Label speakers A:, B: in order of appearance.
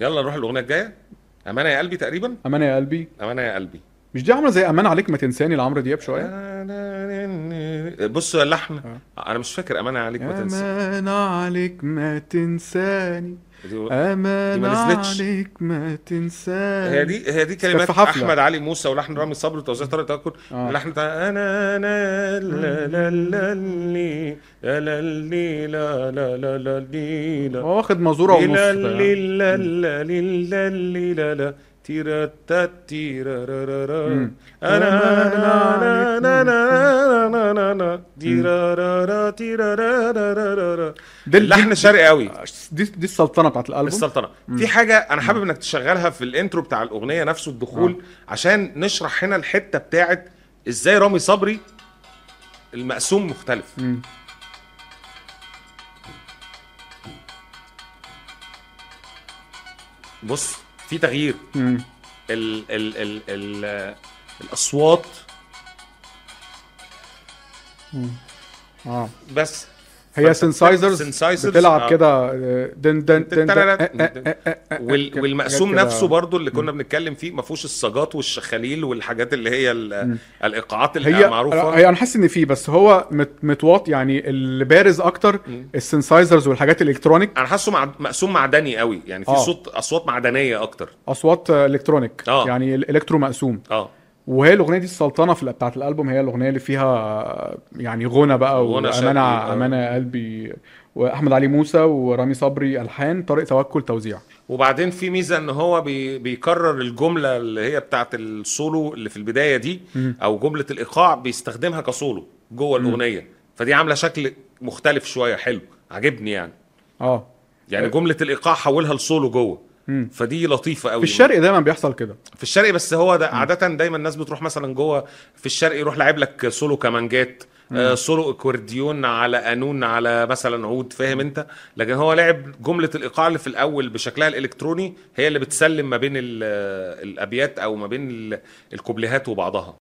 A: يلا نروح الأغنية الجاية. أمانة يا قلبي تقريبا؟
B: أمانة يا قلبي.
A: أمانة يا قلبي.
B: مش دي عاملة زي أمان عليك ما تنساني لعمرو دياب شوية؟
A: بص اللحن أنا مش فاكر امانه عليك ما تنسى
B: أمان عليك ما تنساني.
A: أمان.
B: عليك ما تنساني.
A: هي دي هي دي كلمات. أحمد علي موسى ولحن رامي صبري وتوزيع طارق توكل.
B: آه.
A: اللحن بتاع أنا أنا لا لا لا لي لا لا لي لا لا لا لا لي
B: هو واخد مزورة ونص
A: لا لا لا لا لا لا. تيرا تا تيرا را را را.
B: مم.
A: أنا أنا أنا أنا أنا تيرا را را تيرا را را را را را.
B: ده
A: اللحن شرقي قوي
B: دي دي السلطنة بتاعت الألبوم.
A: السلطنة. في حاجة أنا حابب إنك تشغلها في الإنترو بتاع الأغنية نفسه الدخول عشان نشرح هنا الحتة بتاعت إزاي رامي صبري المقسوم مختلف. بص في تغيير.
B: مم.
A: ال ال ال ال الأصوات.
B: آه.
A: بس.
B: هي
A: synthesizers،
B: بتلعب
A: آه.
B: كده آه، دن دن دن دن آه،
A: وال والمقسوم. نفسه برضو اللي كنا بنتكلم فيه ما فيهوش الصاجات والشخاليل والحاجات اللي هي ال- الإيقاعات اللي
B: هي
A: معروفة.
B: هي أنا حاسس إن في بس هو مت متواط يعني اللي بارز أكتر ال synthesizers والحاجات ال
A: electronic. أنا حاسه مع... مقسوم معدني قوي يعني في
B: آه.
A: صوت أصوات معدنية
B: أكتر. أصوات إلكترونيك
A: آه.
B: يعني ال electro مقسوم.
A: آه.
B: وهي الأغنية دي السلطنة في بتاعت الألبوم هي الأغنية اللي فيها آه، يعني غنى بقى وأمانة
A: آه.
B: أمانة قلبي وأحمد علي موسى ورامي صبري ألحان طارق توكل توزيع.
A: وبعدين في ميزة إن هو بي... بيكرر الجملة اللي هي بتاعت السولو اللي في البداية دي أو جملة الإيقاع بيستخدمها كسولو جوه الأغنية. فدي عاملة شكل مختلف شوية حلو عجبني يعني.
B: آه.
A: يعني جملة الإيقاع حولها لسولو جوه. فدي لطيفة قوي.
B: في الشرق دايما بيحصل كده.
A: في الشرق بس هو ده عادة دايما الناس بتروح مثلا جوه في الشرق يروح لاعب لك سولو كمانجات آه سولو أكورديون على قانون على مثلا عود فاهم أنت؟ لكن هو لعب جملة الإيقاع اللي في الأول بشكلها الإلكتروني هي اللي بتسلم ما بين ال- الأبيات أو ما بين ال- الكوبليهات وبعضها.